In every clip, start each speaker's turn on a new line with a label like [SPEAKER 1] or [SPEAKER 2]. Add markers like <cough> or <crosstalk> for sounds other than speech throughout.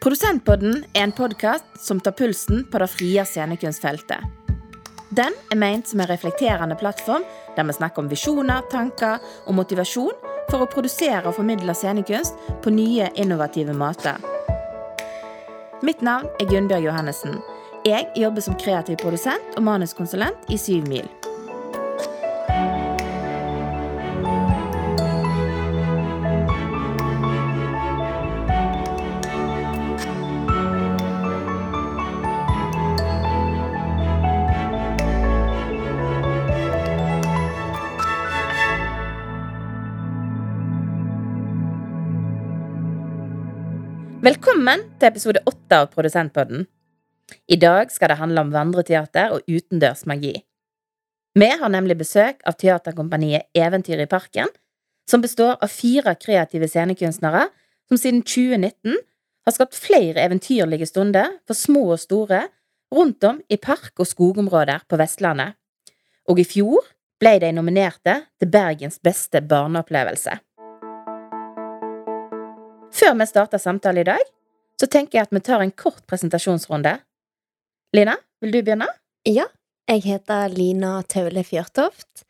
[SPEAKER 1] Produsentpodden er en podkast som tar pulsen på det frie scenekunstfeltet. Den er meint som en reflekterende plattform der vi snakker om visjoner, tanker og motivasjon for å produsere og formidle scenekunst på nye, innovative måter. Mitt navn er Gunnbjørg Johannessen. Jeg jobber som kreativ produsent og manuskonsulent i Syv Mil. Velkommen til episode åtte av Produsentpodden. I dag skal det handle om vandreteater og utendørs magi. Vi har nemlig besøk av teaterkompaniet Eventyr i parken, som består av fire kreative scenekunstnere som siden 2019 har skapt flere eventyrlige stunder for små og store rundt om i park- og skogområder på Vestlandet. Og i fjor ble de nominerte til Bergens beste barneopplevelse. Før vi starter samtalen i dag, så tenker jeg at vi tar en kort presentasjonsrunde. Lina, vil du begynne?
[SPEAKER 2] Ja, jeg heter Lina Taule Fjørtoft.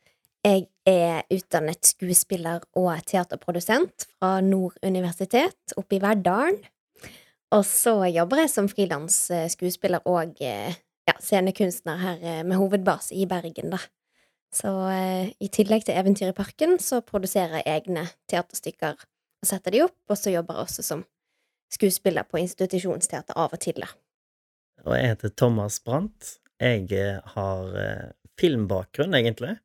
[SPEAKER 2] Jeg er utdannet skuespiller og teaterprodusent fra Nord universitet oppe i Verdalen. Og så jobber jeg som frilans skuespiller og ja, scenekunstner her eh, med hovedbase i Bergen, da. Så eh, i tillegg til Eventyr i parken så produserer jeg egne teaterstykker og setter de opp, og så jobber jeg også som skuespiller på institusjonsteater av og til.
[SPEAKER 3] Og jeg heter Thomas Brandt. Jeg eh, har eh, filmbakgrunn, egentlig.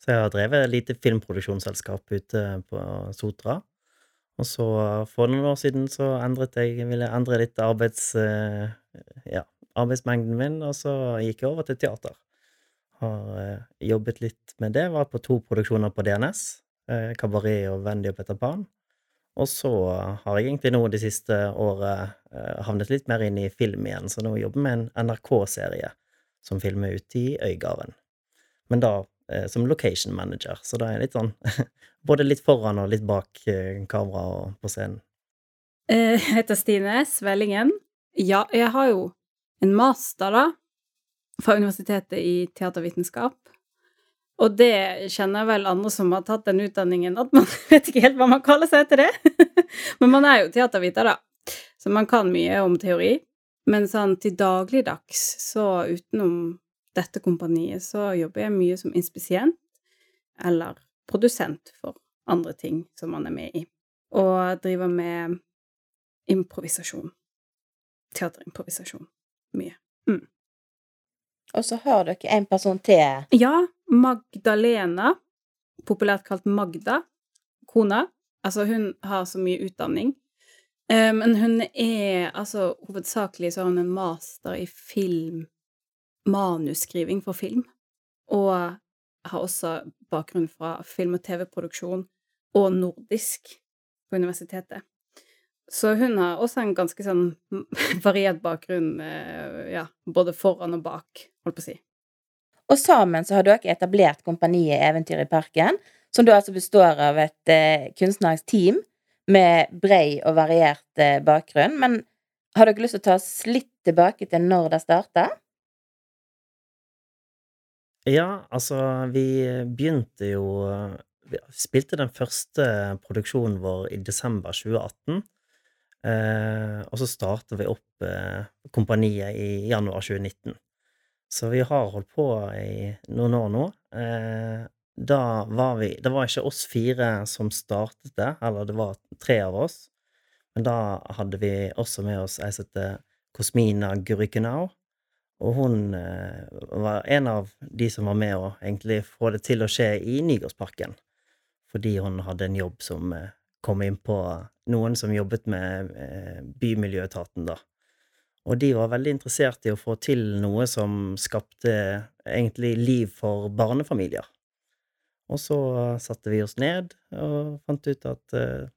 [SPEAKER 3] Så jeg har drevet et lite filmproduksjonsselskap ute på Sotra. Og så for noen år siden så endret jeg Ville jeg endre litt arbeids... eh, Ja, arbeidsmengden min, og så gikk jeg over til teater. Har jobbet litt med det. Var på to produksjoner på DNS. Kabaret og Wendy og Peter Pan. Og så har jeg egentlig nå det siste året eh, havnet litt mer inn i film igjen, så nå jobber jeg med en NRK-serie som filmer ute i Øygarden. Men da eh, som location manager, så da er jeg litt sånn <laughs> både litt foran og litt bak eh, kamera og på scenen.
[SPEAKER 4] Jeg heter Stine Svellingen. Ja, jeg har jo en master, da, fra Universitetet i teatervitenskap. Og det kjenner vel andre som har tatt den utdanningen, at man <laughs> vet ikke helt hva man kaller seg etter det. <laughs> Men man er jo teaterviter, da, så man kan mye om teori. Men sånn til dagligdags, så utenom dette kompaniet, så jobber jeg mye som inspisient eller produsent for andre ting som man er med i. Og driver med improvisasjon. Teaterimprovisasjon. Mye.
[SPEAKER 1] Og så har dere en person til.
[SPEAKER 4] Ja, Magdalena, populært kalt Magda, kona. Altså, hun har så mye utdanning. Eh, Men hun er altså Hovedsakelig så har hun en master i film Manusskriving for film. Og har også bakgrunn fra film- og TV-produksjon og nordisk på universitetet. Så hun har også en ganske sånn variert bakgrunn, eh, ja, både foran og bak, holdt på å si.
[SPEAKER 1] Og sammen så har dere etablert kompaniet Eventyr i parken, som da altså består av et eh, kunstnerisk team med brei og variert eh, bakgrunn. Men har dere lyst til å ta oss litt tilbake til når det starta?
[SPEAKER 3] Ja, altså, vi begynte jo Vi spilte den første produksjonen vår i desember 2018. Eh, og så starta vi opp eh, kompaniet i januar 2019. Så vi har holdt på i noen år nå. Eh, da var vi Det var ikke oss fire som startet det, eller det var tre av oss. Men da hadde vi også med oss ei som heter Kosmina Gurikunau. Og hun eh, var en av de som var med å egentlig få det til å skje i Nygårdsparken. Fordi hun hadde en jobb som eh, kom inn på noen som jobbet med Bymiljøetaten, da. Og de var veldig interessert i å få til noe som skapte egentlig liv for barnefamilier. Og så satte vi oss ned og fant ut at eh,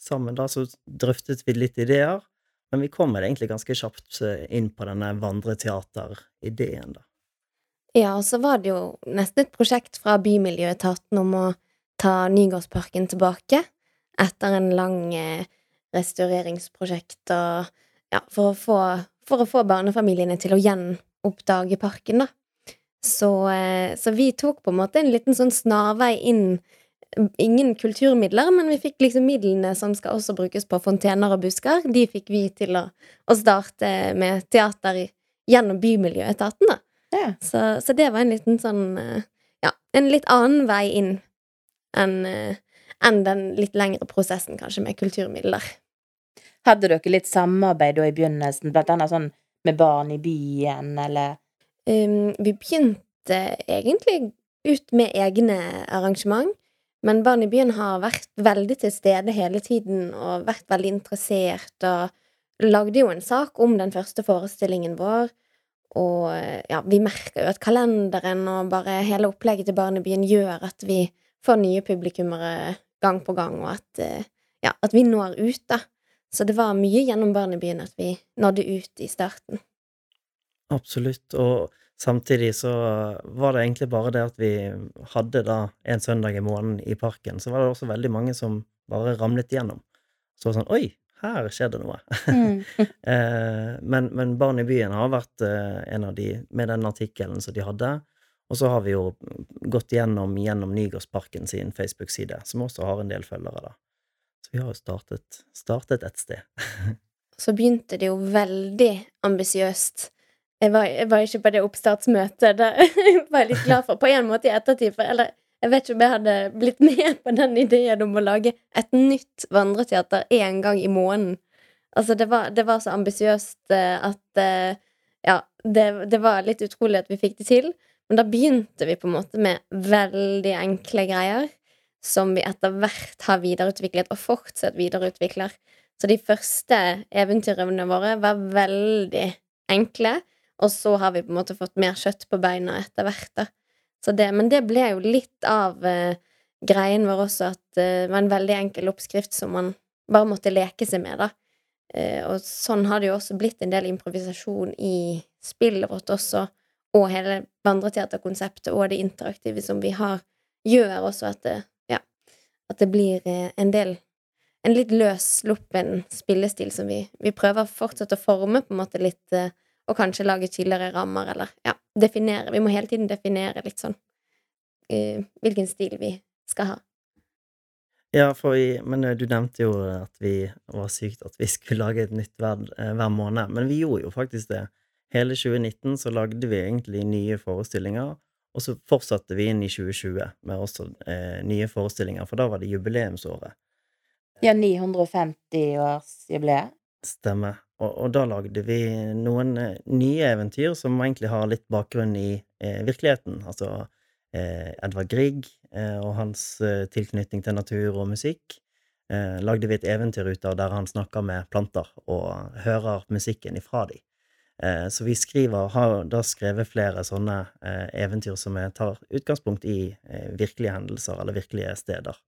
[SPEAKER 3] sammen da så drøftet vi litt ideer, men vi kom egentlig ganske kjapt eh, inn på denne vandreteaterideen, da.
[SPEAKER 2] Ja, og så var det jo nesten et prosjekt fra Bymiljøetaten om å ta Nygårdsparken tilbake etter en lang eh, restaureringsprosjekt og ja, for å få, for å få barnefamiliene til å gjenoppdage parken, da. Så, eh, så vi tok på en måte en liten sånn snarvei inn. Ingen kulturmidler, men vi fikk liksom midlene som skal også brukes på fontener og busker. De fikk vi til å, å starte med teater gjennom Bymiljøetaten, da.
[SPEAKER 1] Ja.
[SPEAKER 2] Så, så det var en liten sånn eh, Ja, en litt annen vei inn enn eh, enn den litt lengre prosessen, kanskje, med kulturmidler.
[SPEAKER 1] Hadde dere litt samarbeid da i begynnelsen, blant annet sånn med barn i byen, eller
[SPEAKER 2] Um, vi begynte egentlig ut med egne arrangement, men Barn i byen har vært veldig til stede hele tiden og vært veldig interessert, og lagde jo en sak om den første forestillingen vår. Og ja, vi merker jo at kalenderen og bare hele opplegget til Barn i byen gjør at vi får nye publikummere gang på gang, og at, eh, ja, at vi når ut, da. Så det var mye gjennom Barnebyen at vi nådde ut i starten.
[SPEAKER 3] Absolutt, og samtidig så var det egentlig bare det at vi hadde da en søndag i måneden i parken, så var det også veldig mange som bare ramlet igjennom. Så var det sånn Oi, her skjer det noe.
[SPEAKER 1] Mm. <laughs>
[SPEAKER 3] Eh, men, men Barn i byen har vært eh, en av de med den artikkelen som de hadde. Og så har vi jo gått gjennom gjennom Nygårdsparken sin Facebook-side, som også har en del følgere, da. Så vi har jo startet, startet et sted. <laughs>
[SPEAKER 2] så begynte det jo veldig ambisiøst. Jeg jeg var ikke på det oppstartsmøtet. Det <laughs> var jeg litt glad for, på en måte i ettertid. For, eller jeg vet ikke om jeg hadde blitt med på den ideen om å lage et nytt vandreteater én gang i måneden. Altså, det var, det var så ambisiøst eh, at eh, Ja, det, det var litt utrolig at vi fikk det til. Men da begynte vi på en måte med veldig enkle greier som vi etter hvert har videreutviklet, og fortsatt videreutvikler. Så de første eventyrene våre var veldig enkle, og så har vi på en måte fått mer kjøtt på beina etter hvert, det, men det ble jo litt av uh, greien vår også, at uh, det var en veldig enkel oppskrift som man bare måtte leke seg med, da. Uh, og sånn har det jo også blitt en del improvisasjon i spillet vårt også, og hele vandreteaterkonseptet og det interaktive som vi har, gjør også at det, at det blir en del en litt løssluppen spillestil som vi, vi prøver fortsatt å forme på en måte litt og kanskje lage tydeligere rammer, eller ja, definere. Vi må hele tiden definere litt sånn uh, hvilken stil vi skal ha.
[SPEAKER 3] Ja, vi, men du nevnte jo at vi var sykt at vi skulle lage et nytt hver, hver måned. Men vi gjorde jo faktisk det. Hele 2019 så lagde vi egentlig nye forestillinger, og så fortsatte vi inn i 2020 med også eh, nye forestillinger, for da var det jubileumsåret.
[SPEAKER 1] Ja, 950-årsjubileet.
[SPEAKER 3] Stemmer. Og, og, da lagde vi noen eh, nye eventyr som egentlig har litt bakgrunn i eh, virkeligheten. Altså eh, Edvard Grieg eh, og hans eh, tilknytning til natur og musikk. Eh, lagde vi et eventyr ut av der han snakker med planter og hører musikken ifra dem. Så vi skriver, har da skrevet flere sånne eventyr som tar utgangspunkt i virkelige hendelser eller virkelige steder.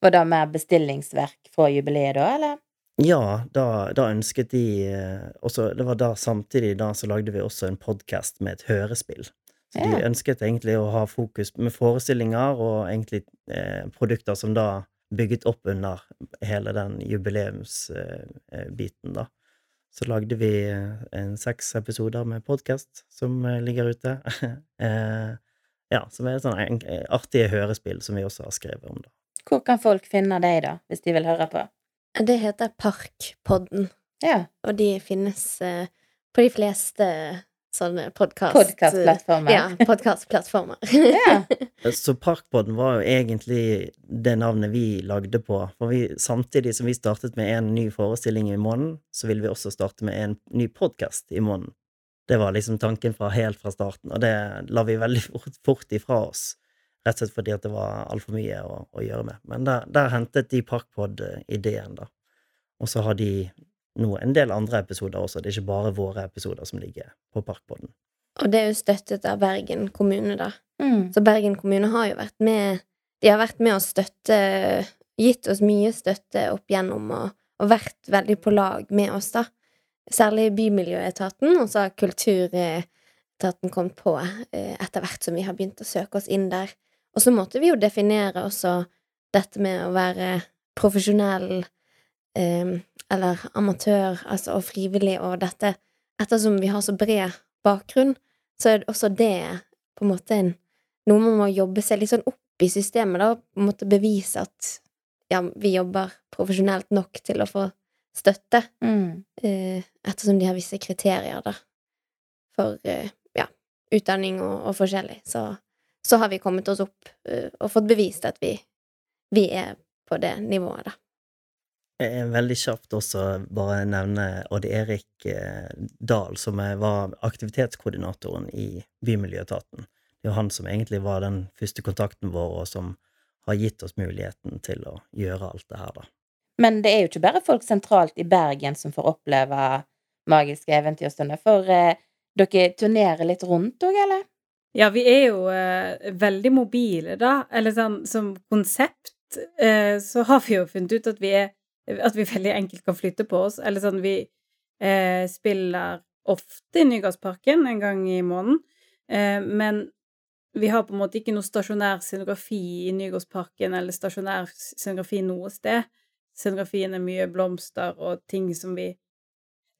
[SPEAKER 1] Var det mer bestillingsverk fra jubileet da, eller?
[SPEAKER 3] Ja, da, da ønsket de eh, også Det var da samtidig da så lagde vi også en podkast med et hørespill. Så de ønsket egentlig å ha fokus med forestillinger og egentlig eh, produkter som da bygget opp under hele den jubileumsbiten, eh, da. Så lagde vi eh, en seks episoder med podkast som eh, ligger ute. <laughs> eh, ja, som er sånne artige hørespill som vi også har skrevet om, da.
[SPEAKER 1] Hvor kan folk finne deg, da, hvis de vil høre på?
[SPEAKER 2] Det heter Parkpodden,
[SPEAKER 1] Ja.
[SPEAKER 2] og de finnes på de fleste sånne podkast...
[SPEAKER 1] Podkastplattformer.
[SPEAKER 2] Ja, podkastplattformer. <laughs>
[SPEAKER 1] Ja.
[SPEAKER 3] Så Parkpodden var jo egentlig det navnet vi lagde på. For vi, samtidig som vi startet med en ny forestilling i måneden, så ville vi også starte med en ny podkast i måneden. Det var liksom tanken fra helt fra starten, og det la vi veldig <laughs> fort, fort ifra oss. Rett og slett fordi at det var altfor mye å, å gjøre med. Men der, der hentet de Parkpod-ideen, da. Og så har de nå en del andre episoder også. Det er ikke bare våre episoder som ligger på Parkpodden.
[SPEAKER 2] Og det er jo støttet av Bergen kommune, da.
[SPEAKER 1] Mm.
[SPEAKER 2] Så Bergen kommune har jo vært med De har vært med å støtte Gitt oss mye støtte opp gjennom og, og vært veldig på lag med oss, da. Særlig Bymiljøetaten, og så har Kulturetaten kommet på eh, etter hvert som vi har begynt å søke oss inn der. Og så måtte vi jo definere også dette med å være profesjonell eh, eller amatør, altså, og frivillig, og dette Ettersom vi har så bred bakgrunn, så er det også det på en måte en, noe man må jobbe seg litt sånn opp i systemet, da, på en måte bevise at ja, vi jobber profesjonelt nok til å få støtte,
[SPEAKER 1] Mm.
[SPEAKER 2] eh, ettersom de har visse kriterier, da, for eh, ja, utdanning og, og forskjellig. Så, så har vi kommet oss opp eh, og fått bevist at vi, vi er på det nivået, da.
[SPEAKER 3] Jeg veldig kjapt også bare nevne Odd Erik eh, Dahl, som var aktivitetskoordinatoren i Bymiljøetaten. Det er han som egentlig var den første kontakten vår, og som har gitt oss muligheten til å gjøre alt det her, da.
[SPEAKER 1] Men det er jo ikke bare folk sentralt i Bergen som får oppleve magiske eventyrstunder, for eh, dere turnerer litt rundt òg, eller?
[SPEAKER 4] Ja, vi er jo eh, veldig mobile, da. Eller sånn som konsept eh, så har vi jo funnet ut at vi er At vi veldig enkelt kan flytte på oss. Eller sånn vi eh, spiller ofte i Nygårdsparken en gang i måneden. Eh, men vi har på en måte ikke noe stasjonær scenografi i Nygårdsparken eller stasjonær scenografi noe sted. Scenografien er mye blomster og ting som vi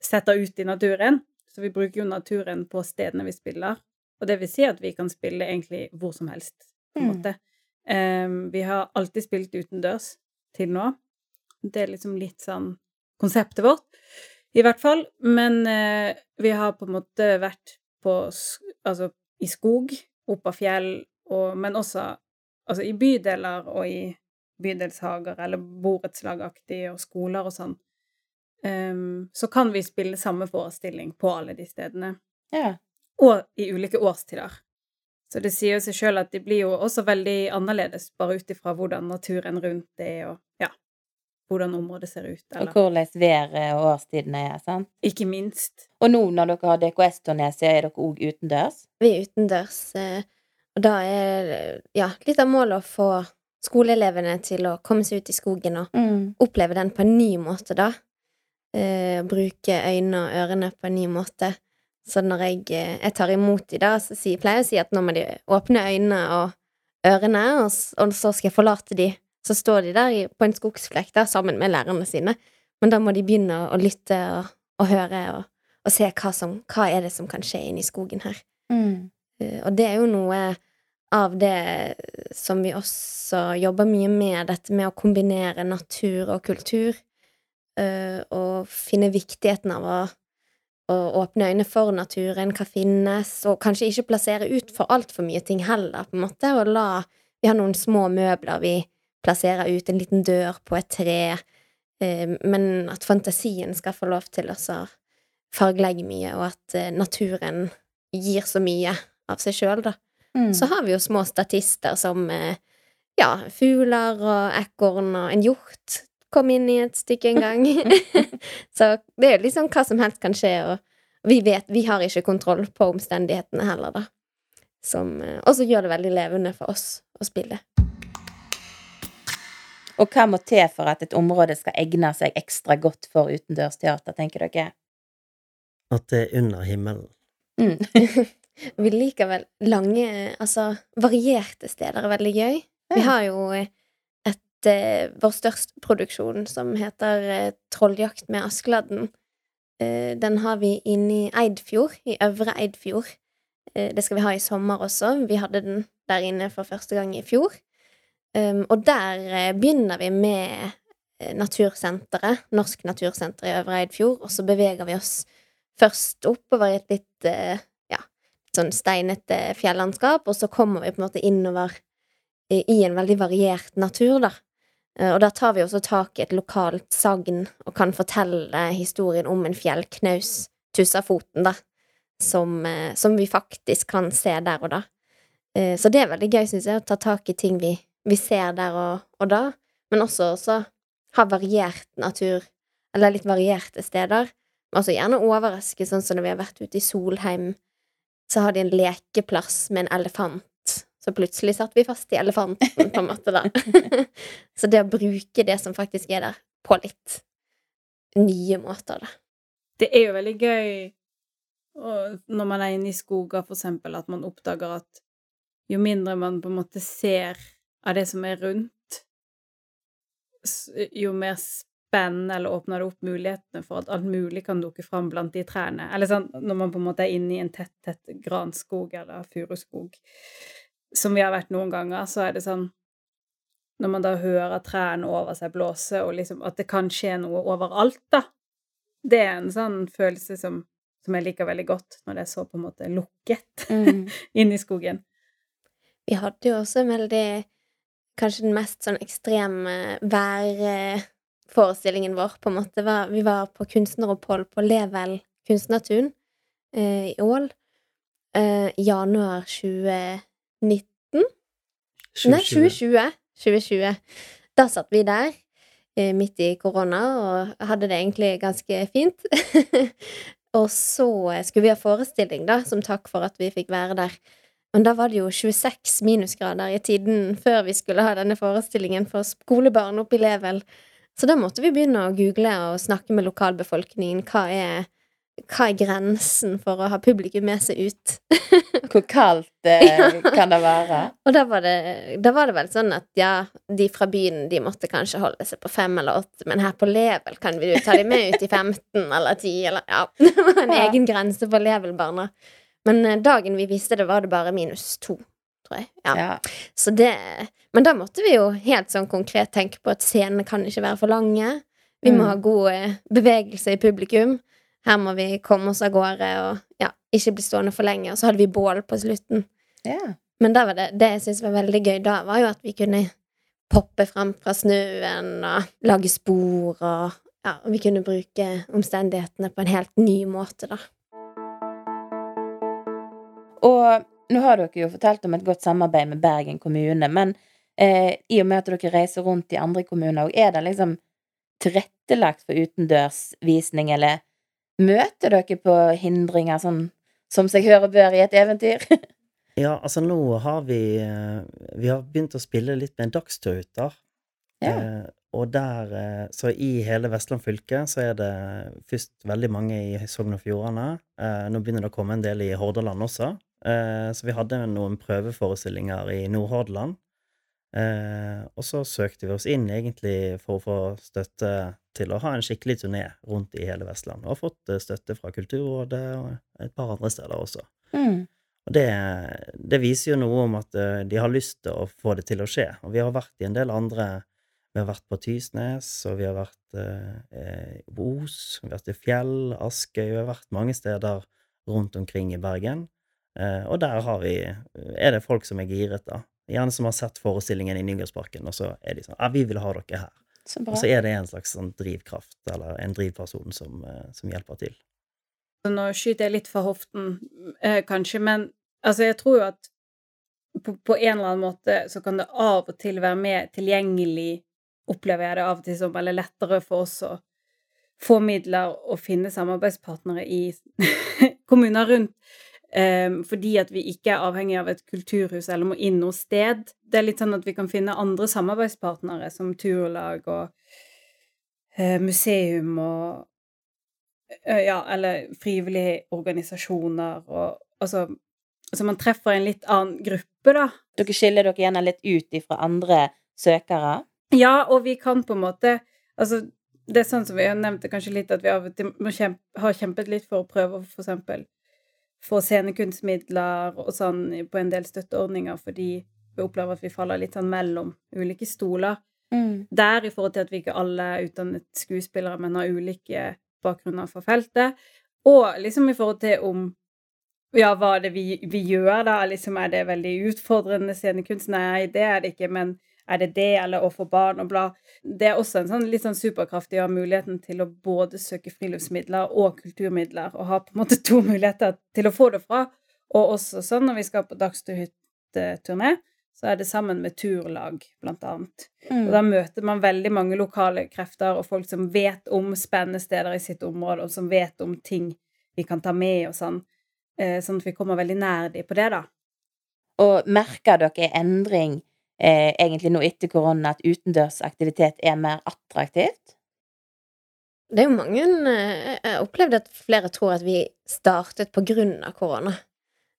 [SPEAKER 4] setter ut i naturen. Så vi bruker jo naturen på stedene vi spiller. Og det vil si at vi kan spille egentlig hvor som helst, på en
[SPEAKER 1] Mm.
[SPEAKER 4] måte. Ehm, vi har alltid spilt utendørs til nå. Det er liksom litt sånn konseptet vårt, i hvert fall. Men eh, vi har på en måte vært på Altså i skog, opp av fjell, og, men også altså i bydeler og i bydelshager eller borettslagaktig og skoler og sånn. Um, så kan vi spille samme forestilling på alle de stedene
[SPEAKER 1] Ja.
[SPEAKER 4] og i ulike årstider. Så det sier jo seg sjøl at de blir jo også veldig annerledes, bare ut ifra hvordan naturen rundt det er, og ja, hvordan området ser ut,
[SPEAKER 1] Og
[SPEAKER 4] eller
[SPEAKER 1] hvordan været og årstidene er, sant?
[SPEAKER 4] Ikke minst.
[SPEAKER 1] Og nå når dere har DKS-turné, så er dere òg utendørs?
[SPEAKER 2] Vi er utendørs, eh, og da er ja, litt av målet å få skoleelevene til å komme seg ut i skogen og
[SPEAKER 1] Mm.
[SPEAKER 2] oppleve den på en ny måte, da. Eh, bruke øynene og ørene på en ny måte. Så når jeg, eh, jeg tar imot de da, så sier, pleier jeg å si at nå må de åpne øynene og ørene, og, og så skal jeg forlate de. Så står de der på en skogsflekk der sammen med lærerne sine. Men da må de begynne å lytte og, og høre og, og se hva, som, hva er det som kan skje inni skogen her.
[SPEAKER 1] Mm.
[SPEAKER 2] Eh, Og det er jo noe av det som vi også jobber mye med, dette med å kombinere natur og kultur. eh, Og finne viktigheten av å, å åpne øynene for naturen, hva finnes, og kanskje ikke plassere ut for altfor mye ting heller, på en måte, og la Vi har noen små møbler vi plasserer ut, en liten dør på et tre, eh, men at fantasien skal få lov til å fargelegge mye, og at eh, naturen gir så mye av seg sjøl, da.
[SPEAKER 1] Mm.
[SPEAKER 2] Så har vi jo små statister som eh, ja, fugler og ekorn og en hjort kom inn i et stykke en gang. <laughs> så det er jo liksom hva som helst kan skje, og vi vet Vi har ikke kontroll på omstendighetene heller, da. Som eh, Og så gjør det veldig levende for oss å spille.
[SPEAKER 1] Og hva må til for at et område skal egne seg ekstra godt for utendørsteater, tenker dere?
[SPEAKER 3] At det er under himmelen.
[SPEAKER 1] Mm. <laughs>
[SPEAKER 2] Vi liker vel lange, altså varierte steder er veldig gøy. Vi har jo et eh, vår største produksjon som heter eh, Trolljakt med Askeladden. Eh, den har vi inne i Eidfjord, i Øvre Eidfjord. Eh, det skal vi ha i sommer også. Vi hadde den der inne for første gang i fjor. Um, og der eh, begynner vi med eh, Natursenteret, Norsk Natursenter i Øvre Eidfjord, og så beveger vi oss først oppover i et litt uh, ja, sånn steinete fjellandskap, og så kommer vi på en måte innover i, en veldig variert natur, da. Og da tar vi også tak i et lokalt sagn og kan fortelle historien om en fjellknaus, Tussafoten, da, som, som vi faktisk kan se der og da. Så det er veldig gøy, syns jeg, å ta tak i ting vi, vi ser der og, og da, men også, også ha variert natur, eller litt varierte steder. Altså gjerne overraske, sånn som når vi har vært ute i Solheim, så har de en lekeplass med en elefant. Så plutselig satt vi fast i elefanten, på en måte, da. <laughs> så det å bruke det som faktisk er der, på litt nye måter, da.
[SPEAKER 4] Det er jo veldig gøy når man er inne i skoger, for eksempel, at man oppdager at jo mindre man på en måte ser av det som er rundt, jo mer spennende, eller åpner det opp mulighetene for at alt mulig kan dukke fram blant de trærne? Eller sånn når man på en måte er inne i en tett, tett granskog eller furuskog, som vi har vært noen ganger, så er det sånn Når man da hører trærne over seg blåse, og liksom at det kan skje noe overalt, da. Det er en sånn følelse som, som jeg liker veldig godt, når det er så på en måte lukket
[SPEAKER 1] Mm. <laughs>
[SPEAKER 4] inne i skogen.
[SPEAKER 2] Vi hadde jo også en veldig Kanskje den mest sånn ekstreme værforestillingen vår, på en måte. Var, vi var på kunstneropphold på Level kunstnertun eh, i Ål. Eh, januar 2019. Nei, 2020. 2020. Da satt vi der, eh, midt i korona, og hadde det egentlig ganske fint. <laughs> og så skulle vi ha forestilling, da, som takk for at vi fikk være der. Men da var det jo 26 minusgrader i tiden før vi skulle ha denne forestillingen for skolebarn oppe i Level. Så da måtte vi begynne å google og snakke med lokalbefolkningen. Hva er, hva er grensen for å ha publikum med seg ut? <laughs>
[SPEAKER 1] Hvor kaldt eh, kan det være?
[SPEAKER 2] Og da var, det, da var det vel sånn at ja, de fra byen de måtte kanskje holde seg på fem eller åtte, men her på Level kan vi jo ta dem med ut i 15 eller 10 eller Ja. <laughs> Det var en egen grense for Level-barna. Men eh, dagen vi viste det, var det bare minus to, tror jeg. Ja.
[SPEAKER 1] Ja.
[SPEAKER 2] Så det Men da måtte vi jo helt sånn konkret tenke på at scenene kan ikke være for lange. Vi må
[SPEAKER 1] Mm.
[SPEAKER 2] ha god eh, bevegelse i publikum. Her må vi komme oss av gårde og ja, ikke bli stående for lenge. Og så hadde vi bål på slutten.
[SPEAKER 1] Yeah.
[SPEAKER 2] Men var det, det jeg syntes var veldig gøy da, var jo at vi kunne poppe frem fra snøen og lage spor og ja, vi kunne bruke omstendighetene på en helt ny måte, da.
[SPEAKER 1] Og nå har dere jo fortalt om et godt samarbeid med Bergen kommune, men eh, i og med at dere reiser rundt i andre kommuner, og er det liksom tilrettelagt for utendørsvisning, eller møter dere på hindringer sånn som seg hør og bør i et eventyr? <laughs>
[SPEAKER 3] Ja, altså nå har vi eh, Vi har begynt å spille litt med dagsturruter.
[SPEAKER 1] Ja.
[SPEAKER 3] Eh, og der eh, Så i hele Vestland fylke så er det først veldig mange i Sogn og Fjordane. Eh, nå begynner det å komme en del i Hordaland også. Eh, så vi hadde noen prøveforestillinger i Nordhordland. Eh, og så søkte vi oss inn egentlig for å få støtte til å ha en skikkelig turné rundt i hele Vestland. Og har fått eh, støtte fra Kulturrådet og et par andre steder også.
[SPEAKER 1] Mm.
[SPEAKER 3] Og det, det viser jo noe om at de har lyst til å få det til å skje. Og vi har vært i en del andre Vi har vært på Tysnes, og vi har vært eh, eh, på Os, vi har vært i Fjell, Askøy Vi har vært mange steder rundt omkring i Bergen. Eh, og der har vi, er det folk som er giret, da. Gjerne som har sett forestillingen i Nygårdsparken, og så er de sånn Ja, vi vil ha dere her.
[SPEAKER 1] Så bra.
[SPEAKER 3] Og så er det en slags sånn drivkraft, eller en drivperson, som, eh, som hjelper til.
[SPEAKER 4] Nå skyter jeg litt fra hoften, eh, kanskje, men altså, jeg tror jo at på, på en eller annen måte så kan det av og til være mer tilgjengelig, opplever jeg det av og til som, eller lettere for oss å få midler og finne samarbeidspartnere i <laughs> kommuner rundt, fordi at vi ikke er avhengig av et kulturhus eller må inn noe sted. Det er litt sånn at vi kan finne andre samarbeidspartnere, som turlag og eh, museum og Eh, Ja, eller frivillige organisasjoner og altså Altså man treffer en litt annen gruppe, da.
[SPEAKER 1] Dere skiller dere gjerne litt ut ifra andre søkere?
[SPEAKER 4] Ja, og vi kan på en måte Altså, det er sånn som vi har nevnt det kanskje litt, at vi av og til må kjempe, har kjempet litt for å prøve å for eksempel få scenekunstmidler og sånn på en del støtteordninger, fordi vi opplever at vi faller litt sånn mellom ulike stoler.
[SPEAKER 1] Mm.
[SPEAKER 4] Der i forhold til at vi ikke alle er utdannet skuespillere, men har ulike bakgrunner for feltet. Og liksom i forhold til om Ja, hva er det vi, vi gjør, da? Liksom Er det veldig utfordrende scenekunst? Nei, det er det ikke, men er det det, eller å få barn og bla? Det er også en sånn litt sånn superkraftig å ha muligheten til å både søke friluftsmidler og kulturmidler, og ha på en måte <laughs> to muligheter til å få det fra. Og også sånn når vi skal på dagsturhytteturné, så er det sammen med turlag, blant annet.
[SPEAKER 1] Mm.
[SPEAKER 4] Og da møter man veldig mange lokale krefter og folk som vet om spennende steder i sitt område, og som vet om ting vi kan ta med og sånn. Eh, Sånn at vi kommer veldig nær de på det, da.
[SPEAKER 1] Og merker dere endring eh, egentlig nå etter korona, at utendørsaktivitet er mer attraktivt?
[SPEAKER 2] Det er jo mange Jeg Jeg opplevde at flere tror at vi startet på grunn av korona.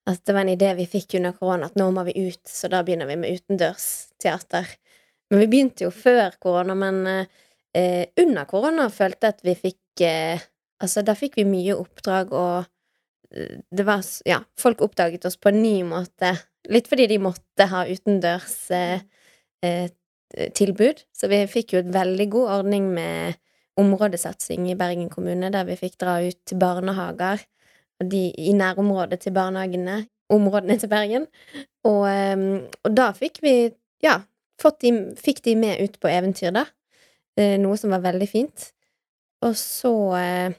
[SPEAKER 2] At det var en idé vi fikk under korona, at nå må vi ut, så da begynner vi med utendørsteater. Men vi begynte jo før korona, men eh, eh, under korona følte jeg at vi fikk eh, Altså, da fikk vi mye oppdrag, og eh, det var Ja, folk oppdaget oss på en ny måte. Litt fordi de måtte ha utendørs eh, eh, tilbud. Så vi fikk jo et veldig god ordning med områdesatsing i Bergen kommune, der vi fikk dra ut til barnehager de, i nærområdet til barnehagene, områdene til Bergen. Og, eh, og da fikk vi, ja, de, fikk de med ut på eventyr, da. Eh, noe som var veldig fint. Og så eh,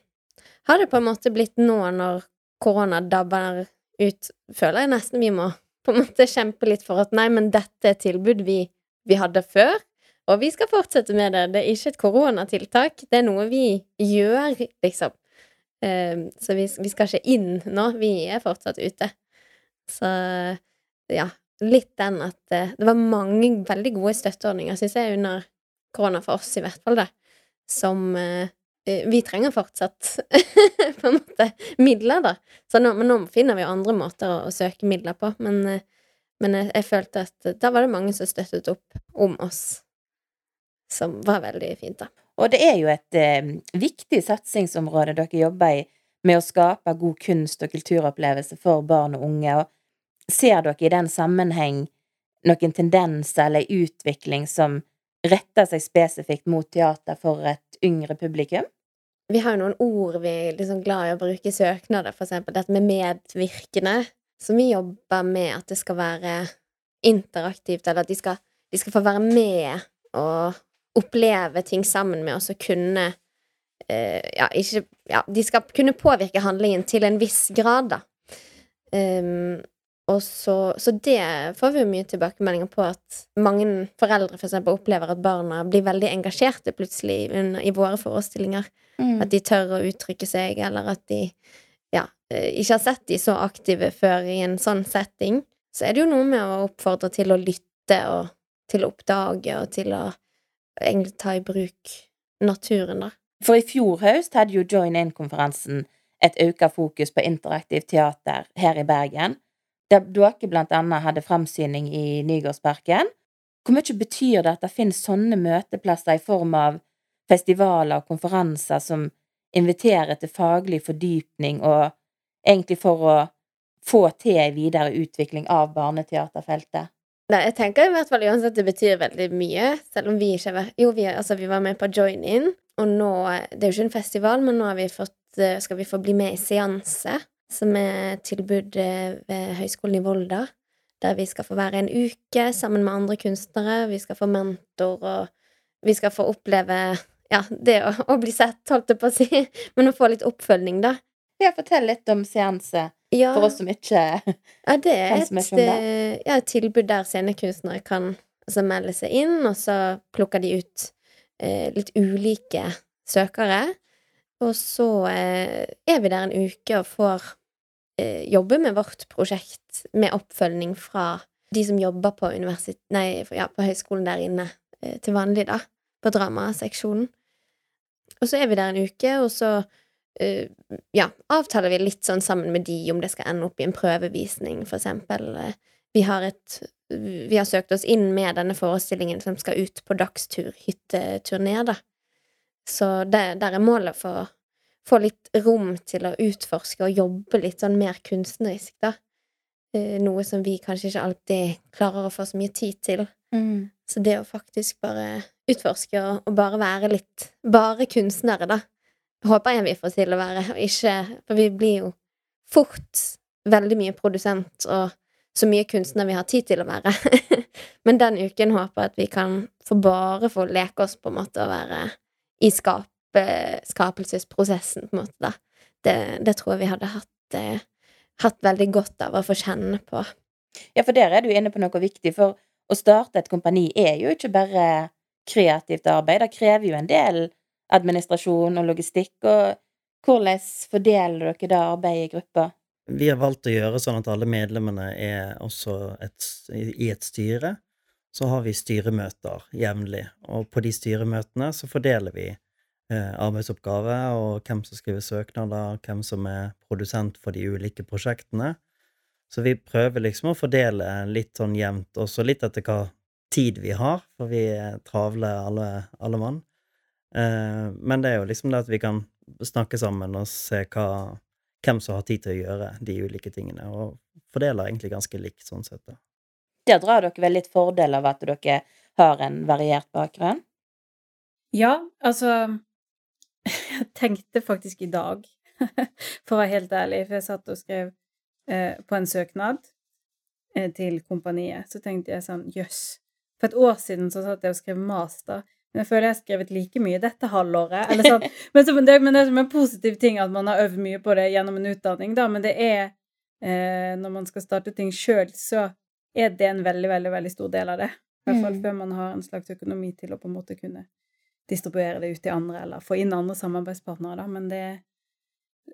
[SPEAKER 2] har det på en måte blitt nå når korona dabber ut, føler jeg nesten vi må på en måte kjempe litt for at nei, men dette er tilbud vi, vi hadde før, og vi skal fortsette med det. Det er ikke et koronatiltak, det er noe vi gjør, liksom. Eh, så vi, vi skal ikke inn nå, vi er fortsatt ute. Så ja, litt den at eh, det var mange veldig gode støtteordninger, syns jeg, under korona, for oss i hvert fall, da, som eh, vi trenger fortsatt <laughs> på en måte midler, da. Så nå, men nå finner vi jo andre måter å, å søke midler på. Men, eh, men jeg, jeg følte at da var det mange som støttet opp om oss, som var veldig fint, da.
[SPEAKER 1] Og det er jo et eh, viktig satsingsområde dere jobber i, med å skape god kunst- og kulturopplevelse for barn og unge. Og ser dere i den sammenheng noen tendenser eller utvikling som retter seg spesifikt mot teater for et yngre publikum?
[SPEAKER 2] Vi har jo noen ord vi er liksom glad i å bruke i søknader, for eksempel dette med medvirkende, som vi jobber med at det skal være interaktivt, eller at de skal, de skal få være med og oppleve ting sammen med oss og kunne uh, Ja, ikke Ja, de skal kunne påvirke handlingen til en viss grad, da. Um, og så, så det får vi jo mye tilbakemeldinger på, at mange foreldre for eksempel opplever at barna blir veldig engasjerte plutselig under, i våre forestillinger. At de tør å uttrykke seg, eller at de ja, eh, ikke har sett de så aktive før i en sånn setting. Så er det jo noe med å oppfordre til å lytte og til å oppdage og til å egentlig ta i bruk naturen, da.
[SPEAKER 1] For i fjor høst hadde jo Join In-konferansen et økt fokus på interaktivt teater her i Bergen, dere blant annet hadde fremsyning i Nygårdsparken. Hvor mye betyr det at det finnes sånne møteplasser i form av festivaler og konferanser som inviterer til faglig fordypning og egentlig for å få til en videre utvikling av barneteaterfeltet?
[SPEAKER 2] Nei, jeg tenker i hvert fall uansett det betyr veldig mye, selv om vi ikke var Jo, vi, altså, vi var med på Join In, og nå Det er jo ikke en festival, men nå vi fått, eh, skal vi få bli med i Seanse, som er et tilbud eh, ved Høgskolen i Volda, der vi skal få være en uke sammen med andre kunstnere, vi skal få mentor, og vi skal få oppleve ja, det å, å bli sett, holdt jeg på å si, <laughs> men å få litt oppfølging, da.
[SPEAKER 1] Ja, fortell litt om seanse
[SPEAKER 2] Ja.
[SPEAKER 1] for oss som ikke
[SPEAKER 2] Ja, det er et, eh, ja, et tilbud der scenekunstnere kan altså, melde seg inn, og så plukker de ut eh, litt ulike søkere. Og så eh, er vi der en uke og får eh, jobbe med vårt prosjekt med oppfølging fra de som jobber på, nei, ja, på høyskolen der inne eh, til vanlig, da, på dramaseksjonen. Og så er vi der en uke, og så eh, ja, avtaler vi litt sånn sammen med de om det skal ende opp i en prøvevisning, for eksempel. Vi har et Vi har søkt oss inn med denne forestillingen som skal ut på dagstur, hytteturné, da. Så det, der er målet for å få litt rom til å utforske og jobbe litt sånn mer kunstnerisk, da. Eh, Noe som vi kanskje ikke alltid klarer å få så mye tid til. Så det å faktisk bare utforske og, og bare være litt Bare kunstnere, da. Håper jeg vi får til å være, og ikke For vi blir jo fort veldig mye produsent og så mye kunstner vi har tid til å være. <laughs> Men den uken håper jeg at vi kan få bare få leke oss, på en måte, og være i skap, skapelsesprosessen, på en måte, da. Det, det tror jeg vi hadde hatt, eh, hatt veldig godt av å få kjenne på.
[SPEAKER 1] Ja, for der er du inne på noe viktig, for å starte et kompani er jo ikke bare kreativt arbeid, det krever jo en del administrasjon og logistikk, og hvordan fordeler dere det arbeidet i gruppa?
[SPEAKER 3] Vi har valgt å gjøre sånn at alle medlemmene er også et, i et styre. Så har vi styremøter jevnlig, og på de styremøtene så fordeler vi eh, arbeidsoppgaver og hvem som skriver søknader, hvem som er produsent for de ulike prosjektene. Så vi prøver liksom å fordele litt sånn jevnt, også litt etter hva tid vi har, for vi er travle alle, alle mann. Eh, men det er jo liksom det at vi kan snakke sammen og se hva, hvem som har tid til å gjøre de ulike tingene, og fordeler egentlig ganske likt sånn sett, da.
[SPEAKER 1] Der drar dere vel litt fordel av at dere har en variert bakgrunn?
[SPEAKER 4] Ja, altså <laughs> Jeg tenkte faktisk i dag, <laughs> for å være helt ærlig, for jeg satt og skrev eh, på en søknad eh, til kompaniet, så tenkte jeg sånn jøss. For et år siden så satt jeg og skrev master, men jeg føler jeg har skrevet like mye dette halvåret. Eller sånn. <laughs> men, så, det, men det er en positiv ting at man har øvd mye på det gjennom en utdanning, da, men det er eh, Når man skal starte ting sjøl, så er det en veldig, veldig, veldig stor del av det. I hvert fall
[SPEAKER 1] Mm.
[SPEAKER 4] før man har en slags økonomi til å på en måte kunne distribuere det ut til andre, eller få inn andre samarbeidspartnere, da. Men det,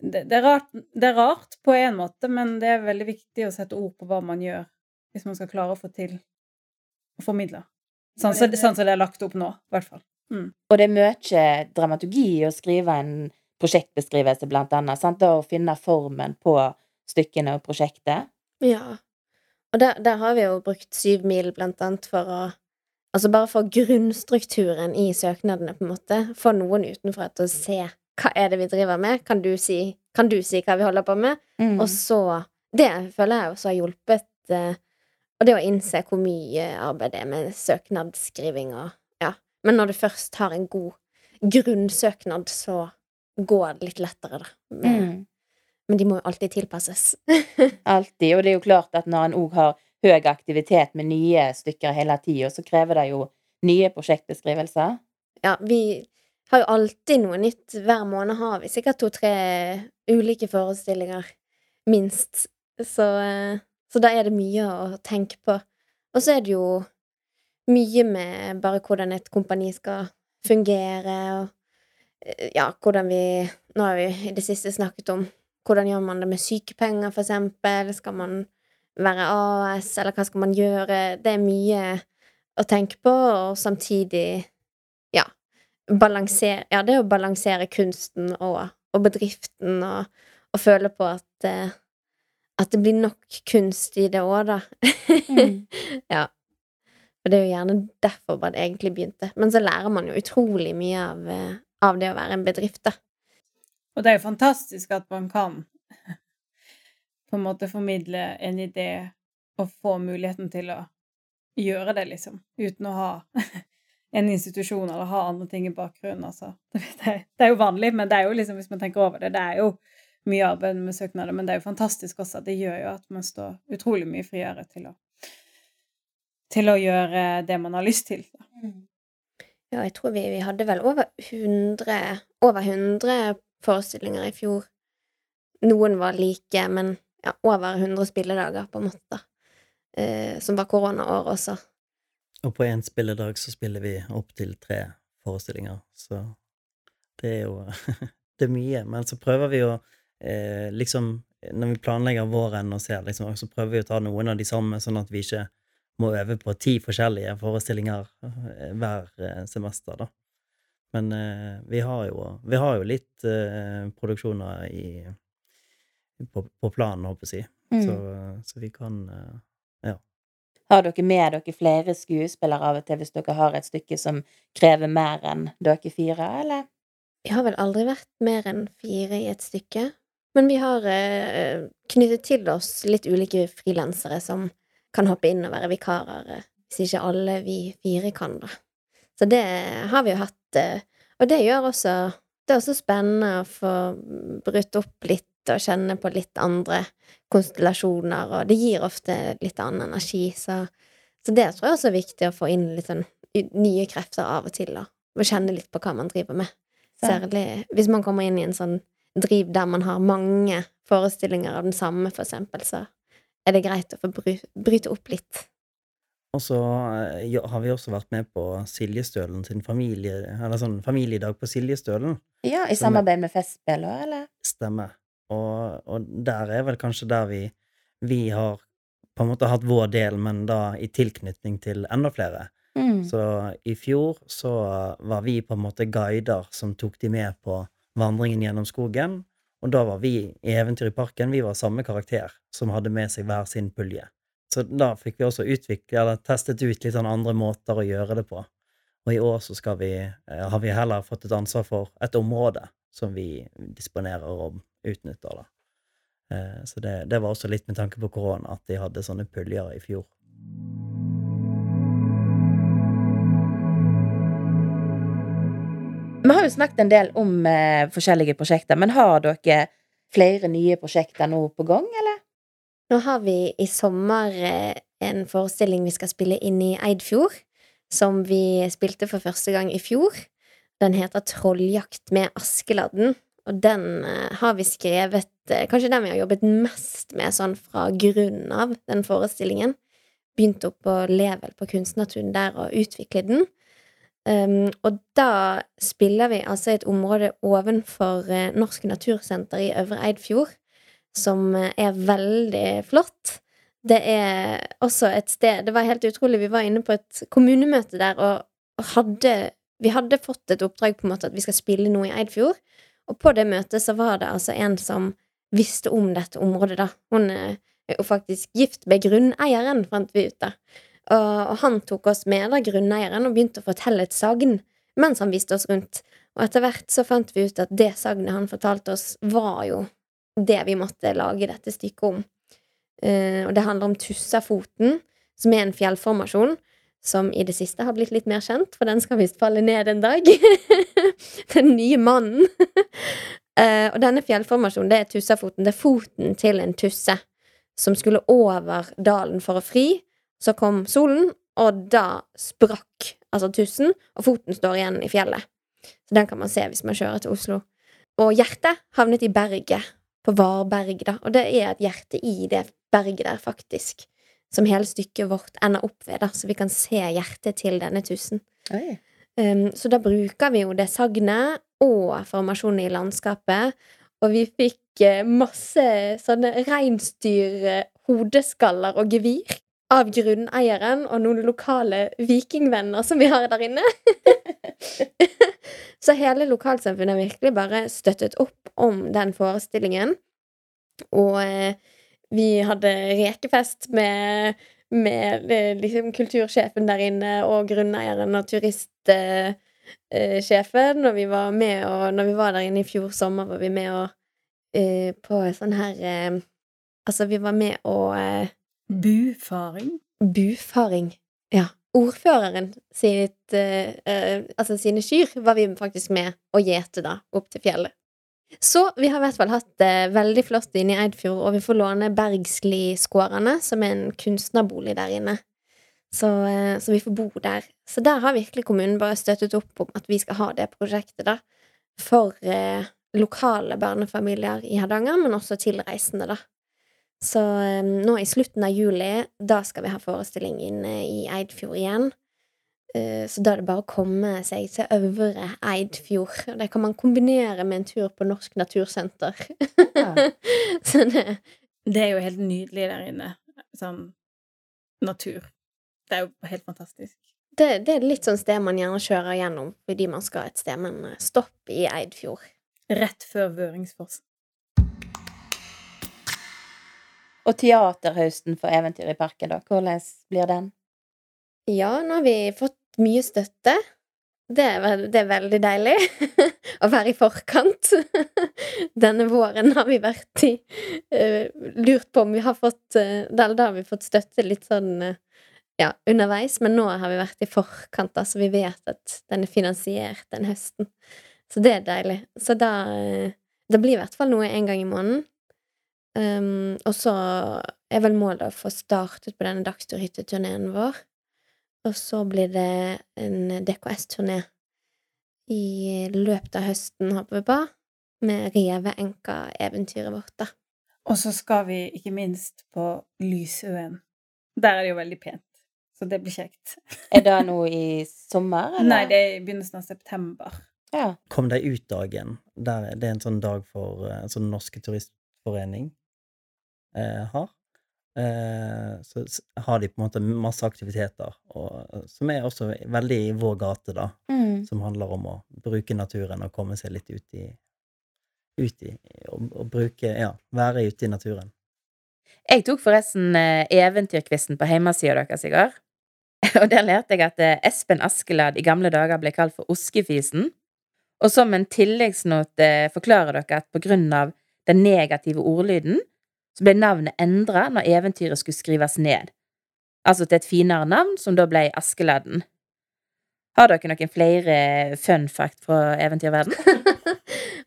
[SPEAKER 4] det, det, er rart, det er rart på en måte, men det er veldig viktig å sette ord på hva man gjør, hvis man skal klare å få til å formidle. Sånn som sånn så det er lagt opp nå, i hvert fall.
[SPEAKER 1] Og det er mye dramaturgi å skrive en prosjektbeskrivelse, blant annet. Sant? Da å finne formen på stykkene og prosjektet.
[SPEAKER 2] Ja. Og der, der har vi jo brukt syv mil, blant annet, for å Altså bare for grunnstrukturen i søknadene, på en måte. Få noen utenfra til å se hva er det vi driver med. Kan du si, kan du si hva vi holder på med?
[SPEAKER 1] Mm.
[SPEAKER 2] Og så Det føler jeg også har hjulpet. eh, Og det å innse hvor mye arbeid det er med søknadsskriving og Ja. Men når du først har en god grunnsøknad, så går det litt lettere, da.
[SPEAKER 1] Mm.
[SPEAKER 2] Men de må jo alltid tilpasses. <laughs>
[SPEAKER 1] Alltid. Og det er jo klart at når en òg har høy aktivitet med nye stykker hele tida, så krever det jo nye prosjektbeskrivelser.
[SPEAKER 2] Ja, vi har jo alltid noe nytt. Hver måned har vi sikkert to-tre ulike forestillinger, minst. Så, eh, så da er det mye å tenke på. Og så er det jo mye med bare hvordan et kompani skal fungere, og eh, ja, hvordan vi Nå har vi i det siste snakket om hvordan gjør man det med sykepenger, for eksempel. Skal man være AS, eller hva skal man gjøre? Det er mye å tenke på, og samtidig ja, balansere Ja, det å balansere kunsten og, og bedriften, og, og føle på at eh, at det blir nok kunst i det òg, da.
[SPEAKER 1] Mm. <laughs>
[SPEAKER 2] ja. Og det er jo gjerne derfor det egentlig begynte. Men så lærer man jo utrolig mye av, eh, av det å være en bedrift, da.
[SPEAKER 4] Og det er jo fantastisk at man kan <laughs> på en måte formidle en idé og få muligheten til å gjøre det, liksom, uten å ha <laughs> en institusjon eller ha andre ting i bakgrunnen, altså. <laughs> Det er, jo vanlig, men det er jo liksom, hvis man tenker over det, det er jo mye arbeid med søknader, men det er jo fantastisk også det gjør jo at man står utrolig mye friere til å til å gjøre det man har lyst til. Da.
[SPEAKER 2] Ja, jeg tror vi, vi hadde vel over 100, over 100 forestillinger i fjor. Noen var like, men ja, over 100 spilledager, på en måte. Eh, som var koronaåret også.
[SPEAKER 3] Og på én spilledag så spiller vi opptil tre forestillinger, så det er jo <laughs> Det er mye. Men så prøver vi å eh, liksom Når vi planlegger våren og ser, liksom, så prøver vi å ta noen av de samme, sånn at vi ikke må øve på ti forskjellige forestillinger eh, hver eh, semester, da. Men eh, vi har jo Vi har jo litt eh, produksjoner i på, på planen, håper jeg å si.
[SPEAKER 1] Mm.
[SPEAKER 3] Så, så vi kan eh,
[SPEAKER 1] Har dere med dere flere skuespillere av og til hvis dere har et stykke som krever mer enn dere fire, eller?
[SPEAKER 2] Vi har vel aldri vært mer enn fire i et stykke. Men vi har eh, knyttet til oss litt ulike frilansere som kan hoppe inn og være vikarer, eh, hvis ikke alle vi fire kan, da. Så det har vi jo hatt. Eh, og det gjør også Det er også spennende å få brutt opp litt og kjenne på litt andre konstellasjoner, og det gir ofte litt annen energi, så, så det tror jeg også er viktig å få inn litt sånn nye krefter av og til. Og kjenne litt på hva man driver med. Særlig hvis man kommer inn i en sånn driv der man har mange forestillinger av den samme, for eksempel, så er det greit å få bry bryte opp litt.
[SPEAKER 3] Og så eh, har vi også vært med på Siljestølen sin familie, eller sånn familiedag på Siljestølen.
[SPEAKER 1] Ja, i samarbeid med Festspill òg, eller?
[SPEAKER 3] Stemmer. Og, og der er vel kanskje der vi, vi har på en måte hatt vår del, men da i tilknytning til enda flere.
[SPEAKER 1] Mm.
[SPEAKER 3] Så i fjor så var vi på en måte guider som tok de med på vandringen gjennom skogen. Og da var vi i Eventyr i parken, vi var samme karakter, som hadde med seg hver sin pulje. Så da fikk vi også utvikle, eller testet ut litt sånn andre måter å gjøre det på. Og i år så skal vi, eh, har vi heller fått et ansvar for et område som vi disponerer og utnytter, da. Eh, Så det, det var også litt med tanke på korona, at de hadde sånne puljer i fjor.
[SPEAKER 1] Vi har jo snakket en del om eh, forskjellige prosjekter, men har dere flere nye prosjekter nå på gang, eller?
[SPEAKER 2] Nå har vi i sommer eh, en forestilling vi skal spille inn i Eidfjord, som vi spilte for første gang i fjor. Den heter Trolljakt med Askeladden, og den eh, har vi skrevet eh, Kanskje den vi har jobbet mest med sånn fra grunnen av, den forestillingen. Begynte opp på Level på Kunstnertun der og utvikle den. Um, og da spiller vi altså et område ovenfor Norsk Natursenter i Øvre Eidfjord, som eh, er veldig flott. Det er også et sted Det var helt utrolig. Vi var inne på et kommunemøte der og, hadde Vi hadde fått et oppdrag på en måte at vi skal spille noe i Eidfjord. Og på det møtet så var det altså en som visste om dette området, da. Hun er jo faktisk gift med grunneieren, fant vi ut da. Og, og han tok oss med, da, grunneieren, og begynte å fortelle et sagn mens han viste oss rundt. Og etter hvert så fant vi ut at det sagnet han fortalte oss, var jo det vi måtte lage dette stykket om. Uh, og det handler om Tussafoten, som er en fjellformasjon som i det siste har blitt litt mer kjent, for den skal visst falle ned en dag. <laughs> den nye mannen. uh, <laughs> og denne fjellformasjonen, det er Tussafoten. Det er foten til en tusse som skulle over dalen for å fri. Så kom solen, og da sprakk altså tussen, og foten står igjen i fjellet. Så den kan man se hvis man kjører til Oslo. Og hjertet havnet i berget, på Varberg, da. Og det er et hjerte i det berget der, faktisk. Som hele stykket vårt ender opp ved, da, så vi kan se hjertet til denne tusen. Um, så da bruker vi jo det sagnet og formasjonen i landskapet. Og vi fikk eh, masse sånne reinsdyr, eh, hodeskaller og gevir av grunneieren og noen lokale vikingvenner som vi har der inne. <laughs> <laughs> så hele lokalsamfunnet har virkelig bare støttet opp om den forestillingen. Og eh, vi hadde rekefest med, med eh, liksom kultursjefen der inne og grunneieren og turistsjefen. Og vi var med og Når vi var der inne i fjor sommer, var vi med og eh, på sånn her eh, Altså, vi var med og eh,
[SPEAKER 4] Bufaring.
[SPEAKER 2] Bufaring. Ja. Ordføreren sitt, eh, eh, altså sine kyr var vi faktisk med å gjete da, opp til fjellet. Så vi har i hvert fall hatt det veldig flott inne i Eidfjord, og vi får låne Bergsli-skårene, som er en kunstnerbolig der inne. Så, eh, så vi får bo der. Så der har virkelig kommunen bare støttet opp om at vi skal ha det prosjektet, da. For eh, lokale barnefamilier i Hardanger, men også tilreisende, da. Så eh, nå i slutten av juli, da skal vi ha forestilling inne i Eidfjord igjen. Eh, så da er det bare å komme seg til Øvre Eidfjord. Og det kan man kombinere med en tur på Norsk Natursenter.
[SPEAKER 1] Ja. <laughs>
[SPEAKER 2] så det
[SPEAKER 4] Det er jo helt nydelig der inne. Sånn natur. Det er jo helt fantastisk.
[SPEAKER 2] det, det er litt sånn sted man gjerne kjører gjennom fordi man skal et sted, men stopp i Eidfjord.
[SPEAKER 4] Rett før Vøringsfoss.
[SPEAKER 1] Og teaterhøsten for Eventyr i parken, da. Hvordan blir den?
[SPEAKER 2] Ja, nå har vi fått mye støtte. Det er, det er veldig deilig <laughs> å være i forkant. <laughs> Denne våren har vi vært i uh, Lurt på om vi har fått uh, Da har vi fått støtte litt sånn uh, ja, underveis, men nå har vi vært i forkant, da, så vi vet at den er finansiert den høsten. Så det er deilig. Så da Det blir i hvert fall noe en gang i måneden. Um, og så er vel målet å få startet på denne dagsturhytteturneen vår. Og så blir det en DKS-turné i løpet av høsten, håper vi på, med Reveenka-eventyret vårt, da.
[SPEAKER 4] Og så skal vi ikke minst på Lysøen. Der er det jo veldig pent. Så det blir kjekt.
[SPEAKER 1] Er det nå i sommer, <laughs> eller?
[SPEAKER 4] Nei, det er i begynnelsen av september.
[SPEAKER 1] Ja.
[SPEAKER 3] Kom deg ut-dagen. Det er en sånn dag for en sånn Norske Turistforening eh, har. Eh, så har de på en måte masse aktiviteter, og, eh, som er også veldig i vår gate, da.
[SPEAKER 1] Mm.
[SPEAKER 3] Som handler om å bruke naturen og komme seg litt ut i Ut i og, og bruke Ja, være ute i naturen.
[SPEAKER 1] Jeg tok forresten eventyrkvisten eventyrquizen på hjemmesida deres i går. <laughs> Og der lærte jeg at eh, Espen Askeladd i gamle dager ble kalt for Oskefisen. Og som en tilleggsnote forklarer dere at på grunn av den negative ordlyden, så ble navnet endret når eventyret skulle skrives ned. Altså til et finere navn, som da ble Askeladden. Har dere noen flere fun fact fra eventyrverden? <laughs>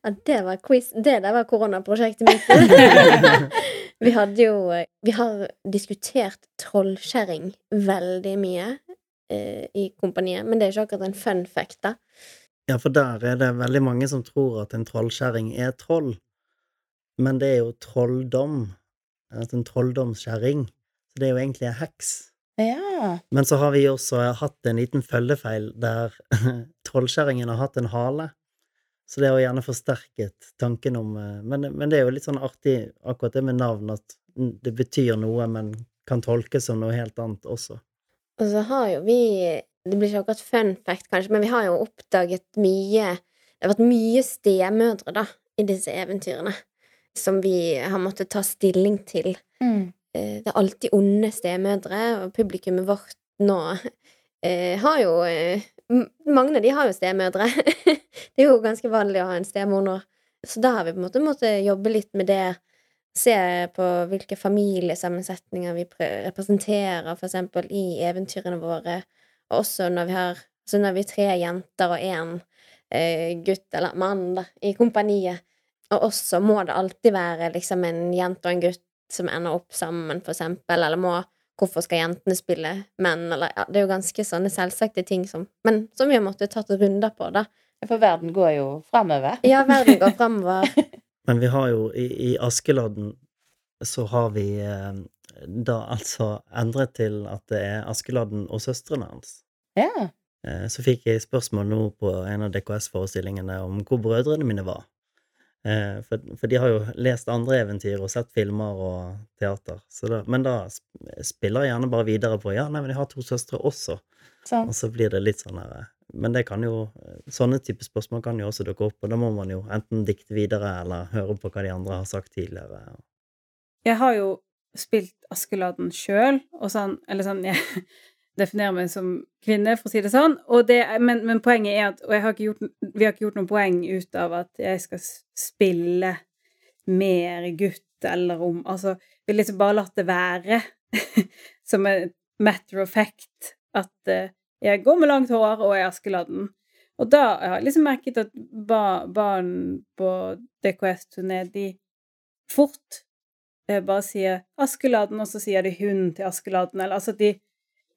[SPEAKER 2] Ja, det var quiz. Det der var koronaprosjektet mitt. <laughs> vi hadde jo Vi har diskutert trollkjerring veldig mye eh, i kompaniet, men det er ikke akkurat en fun fact, da.
[SPEAKER 3] Ja, for der er det veldig mange som tror at en trollkjerring er troll. Men det er jo trolldom. Altså en trolldomskjerring. Så det er jo egentlig en heks.
[SPEAKER 1] Ja.
[SPEAKER 3] Men så har vi også hatt en liten følgefeil der <laughs> trollkjerringen har hatt en hale. Så det har gjerne forsterket tanken om eh, men, men det er jo litt sånn artig akkurat det med navn, at det betyr noe, men kan tolkes som noe helt annet også.
[SPEAKER 2] Og så har jo vi Det blir ikke akkurat fun fact, kanskje, men vi har jo oppdaget mye Det har vært mye stemødre, da, i disse eventyrene. Som vi har måttet ta stilling til.
[SPEAKER 1] Mm.
[SPEAKER 2] Eh, Det er alltid onde stemødre, og publikummet vårt nå eh, har jo eh, Mange av de har jo stemødre. <laughs> det er jo ganske vanlig å ha en stemor nå. Så da har vi på en måte måttet jobbe litt med det. Se på hvilke familiesammensetninger vi representerer, for eksempel, i eventyrene våre. Og også når vi har Så når vi er tre jenter og én eh, gutt eller mann da, i kompaniet. Og også må det alltid være liksom en jente og en gutt som ender opp sammen, for eksempel, eller må Hvorfor skal jentene spille menn, eller ja, Det er jo ganske sånne selvsagte ting som Men som vi har måttet tatt runder på, da.
[SPEAKER 1] For verden går jo framover.
[SPEAKER 2] Ja, verden går framover. <laughs>
[SPEAKER 3] Men vi har jo i, i Askeladden så har vi eh, da altså endret til at det er Askeladden og søstrene hans.
[SPEAKER 1] Ja.
[SPEAKER 3] Eh, så fikk jeg spørsmål nå på en av DKS-forestillingene om hvor brødrene mine var. Eh, for, for de har jo lest andre eventyr og sett filmer og teater. Så da, men da spiller jeg gjerne bare videre på ja, nei, men jeg har to søstre også.
[SPEAKER 1] Sånn.
[SPEAKER 3] Og så blir det litt sånn her eh, Men det kan jo Sånne type spørsmål kan jo også dukke opp, og da må man jo enten dikte videre eller høre på hva de andre har sagt tidligere.
[SPEAKER 4] Jeg har jo spilt Askeladden sjøl, og sånn Eller sånn <laughs> Jeg definerer meg som kvinne, for å si det sånn. Det, men, men poenget er at Og jeg har gjort, vi har ikke gjort noe poeng ut av at jeg skal spille mer gutt eller om Altså, vi har liksom bare latt det være. <laughs> som en matter of fact. At eh, jeg går med langt hår og er Askeladden. Og da har jeg liksom merket at ba, barn på DKS-turné, de fort eh, bare sier Askeladden, og så sier de hun til Askeladden, eller altså at de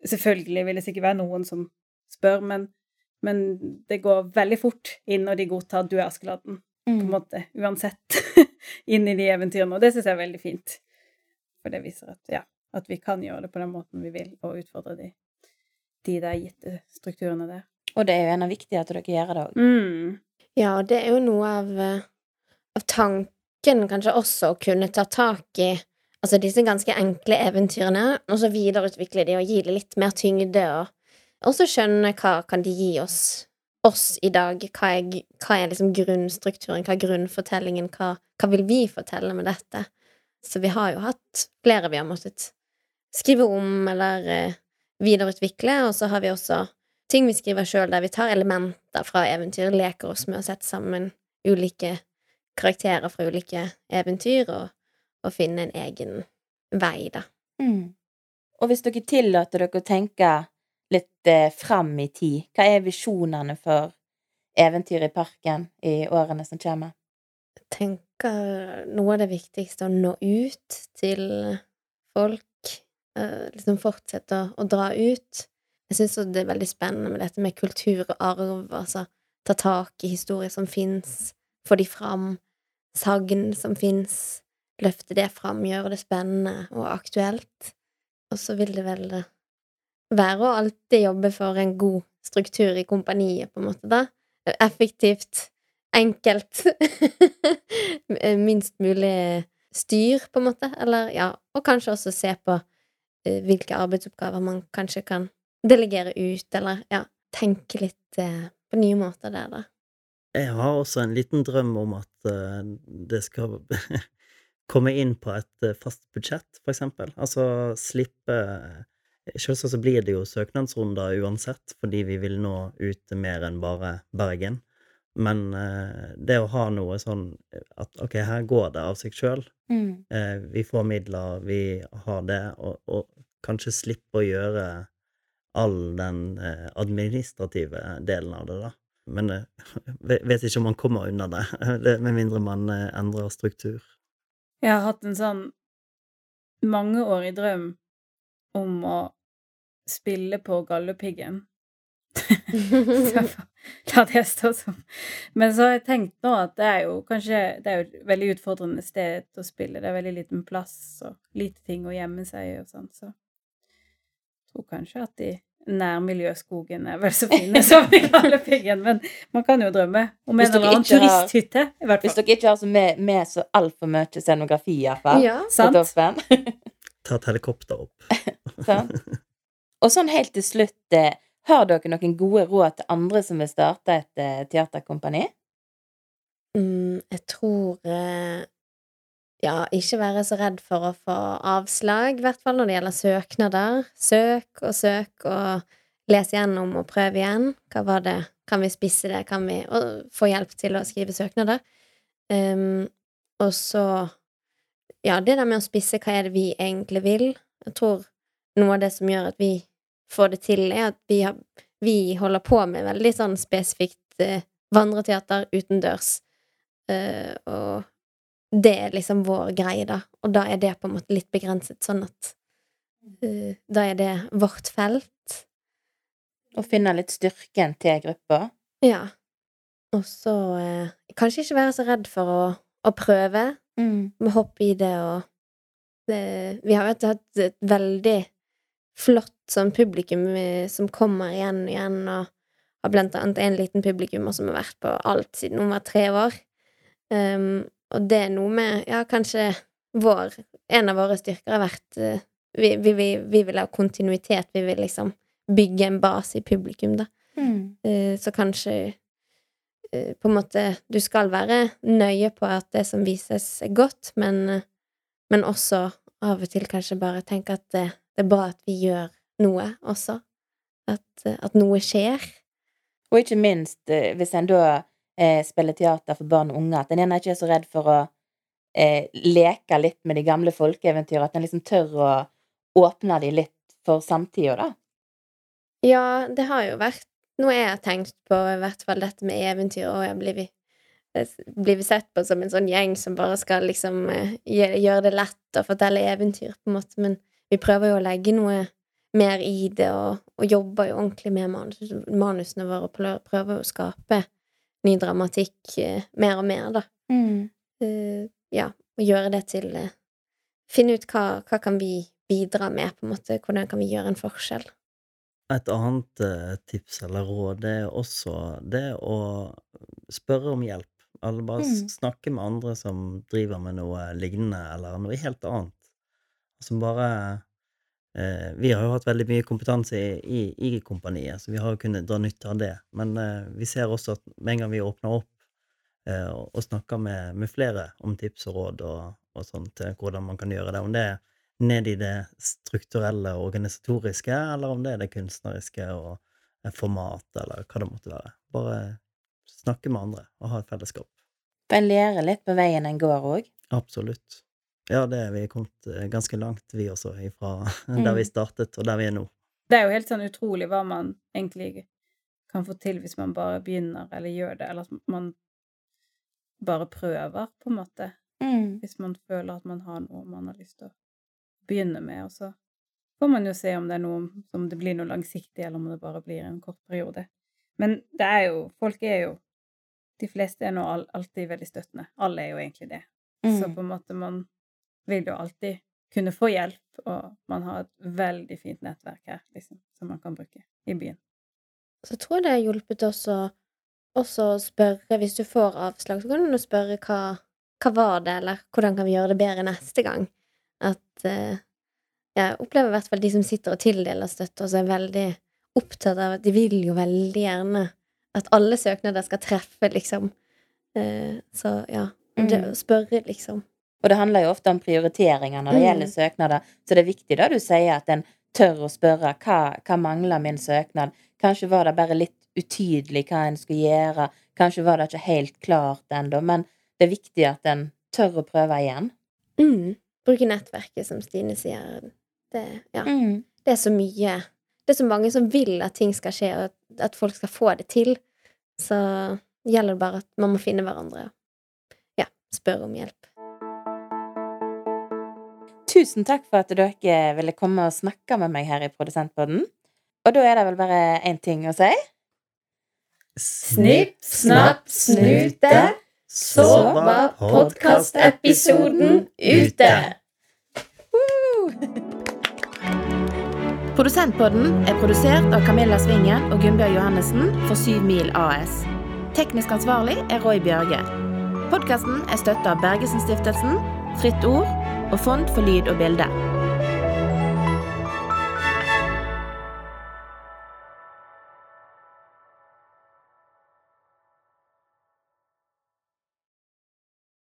[SPEAKER 4] Selvfølgelig vil det sikkert være noen som spør, men, men det går veldig fort inn når de godtar at du er Askeladden, på en
[SPEAKER 1] Mm.
[SPEAKER 4] måte, uansett, <laughs> inn i de eventyrene, og det syns jeg er veldig fint. For det viser at, ja, at vi kan gjøre det på den måten vi vil, og utfordre de, de der gitte strukturene der.
[SPEAKER 1] Og det er jo en av viktige at dere gjør det òg.
[SPEAKER 4] Mm.
[SPEAKER 2] Ja, det er jo noe av, eh, av tanken kanskje også å kunne ta tak i altså disse ganske enkle eventyrene, og så videreutvikle de og gi det litt mer tyngde, og også skjønne hva kan de gi oss, oss i dag, hva er, hva er liksom grunnstrukturen, hva er grunnfortellingen, hva, hva vil vi fortelle med dette? Så vi har jo hatt flere vi har måttet skrive om eller eh, videreutvikle, og så har vi også ting vi skriver sjøl, der vi tar elementer fra eventyr, leker oss med å sette sammen ulike karakterer fra ulike eventyr, og, og finne en egen vei, da.
[SPEAKER 1] Mm. Og hvis dere tillater dere å tenke litt eh, fram i tid, hva er visjonene for eventyr i parken i årene som kommer?
[SPEAKER 2] Jeg tenker noe av det viktigste å nå ut til folk, eh, liksom fortsette å, å dra ut. Jeg syns det er veldig spennende med dette med kultur og arv, altså ta tak i historier som fins, få de fram, sagn som fins, løfte det fram, gjøre det spennende og aktuelt. Og så vil det vel være å alltid jobbe for en god struktur i kompaniet, på en måte, da. Effektivt, enkelt, <laughs> minst mulig styr, på en måte, eller ja, og kanskje også se på eh, hvilke arbeidsoppgaver man kanskje kan delegere ut, eller ja, tenke litt eh, på nye måter der, da.
[SPEAKER 3] Jeg har også en liten drøm om at eh, det skal <laughs> komme inn på et eh, fast budsjett, for eksempel. Altså slippe Selvsagt så blir det jo søknadsrunder uansett, fordi vi vil nå ut mer enn bare Bergen. Men eh, det å ha noe sånn at ok, her går det av seg sjøl.
[SPEAKER 1] Mm.
[SPEAKER 3] Eh, vi får midler, vi har det, og, og kanskje slippe å gjøre all den eh, administrative delen av det, da. Men eh, <laughs> vet ikke om man kommer unna det, <laughs> med mindre man eh, endrer struktur.
[SPEAKER 4] Jeg har hatt en sånn mangeårig drøm om å spille på Galdhøpiggen. <laughs> <laughs> La det stå sånn. Men så har jeg tenkt nå at det er jo kanskje Det er jo et veldig utfordrende sted å spille. Det er veldig liten plass og lite ting å gjemme seg i og sånn, så jeg tror kanskje at i nærmiljøskogen er vel så <laughs> fine som i Galdhøpiggen, men man kan jo drømme om en eller annen turisthytte, i hvert fall.
[SPEAKER 1] Hvis dere ikke har så med, med så altfor mye scenografi, iallfall,
[SPEAKER 2] Ja.
[SPEAKER 1] på toppen. <laughs>
[SPEAKER 3] Ta et helikopter opp.
[SPEAKER 1] sånn. Og sånn helt til slutt, eh, har dere noen gode råd til andre som vil starte et eh, teaterkompani?
[SPEAKER 2] Mm, jeg tror eh, Ja, ikke være så redd for å få avslag, i hvert fall når det gjelder søknader. Søk og søk og les gjennom og prøv igjen. Hva var det? Kan vi spisse det? Kan vi og få hjelp til å skrive søknader? Um, og så Ja, det der med å spisse hva er det vi egentlig vil. Jeg tror noe av det som gjør at vi får det til, er at vi, har, vi holder på med veldig sånn spesifikt eh, vandreteater utendørs. Uh, og det er liksom vår greie, da. Og da er det på en måte litt begrenset, sånn at uh, Da er det vårt felt.
[SPEAKER 1] Og finne litt styrken til gruppa?
[SPEAKER 2] Ja. Og så uh, kanskje ikke være så redd for å, å prøve.
[SPEAKER 1] Mm.
[SPEAKER 2] Hoppe i det og det, Vi har jo hatt- et veldig flott sånn publikum eh, som kommer igjen og igjen, og har blant annet en liten publikummer som har vært på alt siden hun var tre år. Um, og det er noe med Ja, kanskje vår En av våre styrker har vært eh, vi, vi, vi, vi vil ha kontinuitet. Vi vil liksom bygge en base i publikum, da.
[SPEAKER 1] Mm.
[SPEAKER 2] Eh, Så kanskje eh, på en måte Du skal være nøye på at det som vises, er godt, men, men også av og til kanskje bare tenke at det, det er bra at vi gjør noe også. At, at noe skjer.
[SPEAKER 1] Og ikke minst, hvis en da eh, spiller teater for barn og unge, at en gjerne ikke er så redd for å eh, leke litt med de gamle folkeeventyrene, at en liksom tør å åpne de litt for samtida, da.
[SPEAKER 2] Ja, det har jo vært noe jeg har tenkt på, i hvert fall dette med eventyr, og jeg blir blir sett på som en sånn gjeng som bare skal liksom eh, gjøre det lett å fortelle eventyr, på en måte, men vi prøver jo å legge noe mer i det, og, og jobber jo ordentlig med manus, manusene våre, og prøver å skape ny dramatikk eh, mer og mer, da. Eh, ja, og gjøre det til uh, Finne ut hva, hva kan vi bidra med, på en måte, hvordan kan vi gjøre en forskjell.
[SPEAKER 3] Et annet uh, tips eller råd, det er også det å spørre om hjelp. Eller bare
[SPEAKER 1] Mm.
[SPEAKER 3] snakke med andre som driver med noe lignende, eller noe helt annet. Som bare eh, Vi har jo hatt veldig mye kompetanse i, i, i kompaniet, så vi har jo kunnet dra nytte av det. Men eh, vi ser også at med en gang vi åpner opp eh, og, og snakker med, med flere om tips og råd og, og sånt, hvordan man kan gjøre det, om det er ned i det strukturelle og organisatoriske, eller om det er det kunstneriske og eh, format, eller hva det måtte være. Bare snakke med andre og ha et fellesskap.
[SPEAKER 1] En lærer litt på veien en går òg.
[SPEAKER 3] Absolutt. Ja, det er vi kommet eh, ganske langt, vi også, fra
[SPEAKER 1] Mm. <laughs>
[SPEAKER 3] der vi startet, og der vi er nå.
[SPEAKER 4] Det er jo helt sånn utrolig hva man egentlig kan få til hvis man bare begynner, eller gjør det, eller at man bare prøver, på en måte.
[SPEAKER 1] Mm.
[SPEAKER 4] Hvis man føler at man har noe man har lyst til å begynne med, og så får man jo se om det er noe som det blir noe langsiktig, eller om det bare blir en kort periode. Men det er jo Folk er jo De fleste er nå alltid veldig støttende. Alle er jo egentlig det. Så
[SPEAKER 1] Mm.
[SPEAKER 4] på en måte man vil jo alltid kunne få hjelp, og man har et veldig fint nettverk her, liksom, som man kan bruke i byen.
[SPEAKER 2] Så jeg tror det har hjulpet oss å spørre Hvis du får avslag, så kan du spørre hva, hva var det, eller hvordan kan vi gjøre det bedre neste gang? At eh, Jeg opplever i hvert fall de som sitter og tildeler støtte, og så er veldig opptatt av at de vil jo veldig gjerne at alle søknader skal treffe, liksom. Eh, så ja. Det
[SPEAKER 1] Mm.
[SPEAKER 2] å spørre, liksom.
[SPEAKER 1] Og det handler jo ofte om prioriteringer når det
[SPEAKER 2] Mm.
[SPEAKER 1] gjelder søknader, så det er viktig da du sier at en tør å spørre hva, hva mangler min søknad. Kanskje var det bare litt utydelig hva en skulle gjøre. Kanskje var det ikke helt klart ennå. Men det er viktig at en tør å prøve igjen.
[SPEAKER 2] Mm. Bruke nettverket, som Stine sier. Det, ja.
[SPEAKER 1] Mm.
[SPEAKER 2] det er så mye Det er så mange som vil at ting skal skje, og at, folk skal få det til. Så gjelder det bare at man må finne hverandre. Ja, spørre om hjelp.
[SPEAKER 1] Tusen takk for at dere ville komme og snakke med meg her i Produsentpodden. Og da er det vel bare én ting å si.
[SPEAKER 2] Snipp, snapp, snute, så var podkastepisoden ute.
[SPEAKER 1] Produsentpodden er produsert av Camilla Svingen og Gunnbjørg Johannessen for Syv Mil AS. Teknisk ansvarlig er Roy Bjørge. Podkasten er støtta av Bergesen-stiftelsen, Fritt Ord og Fond for lyd og bilde.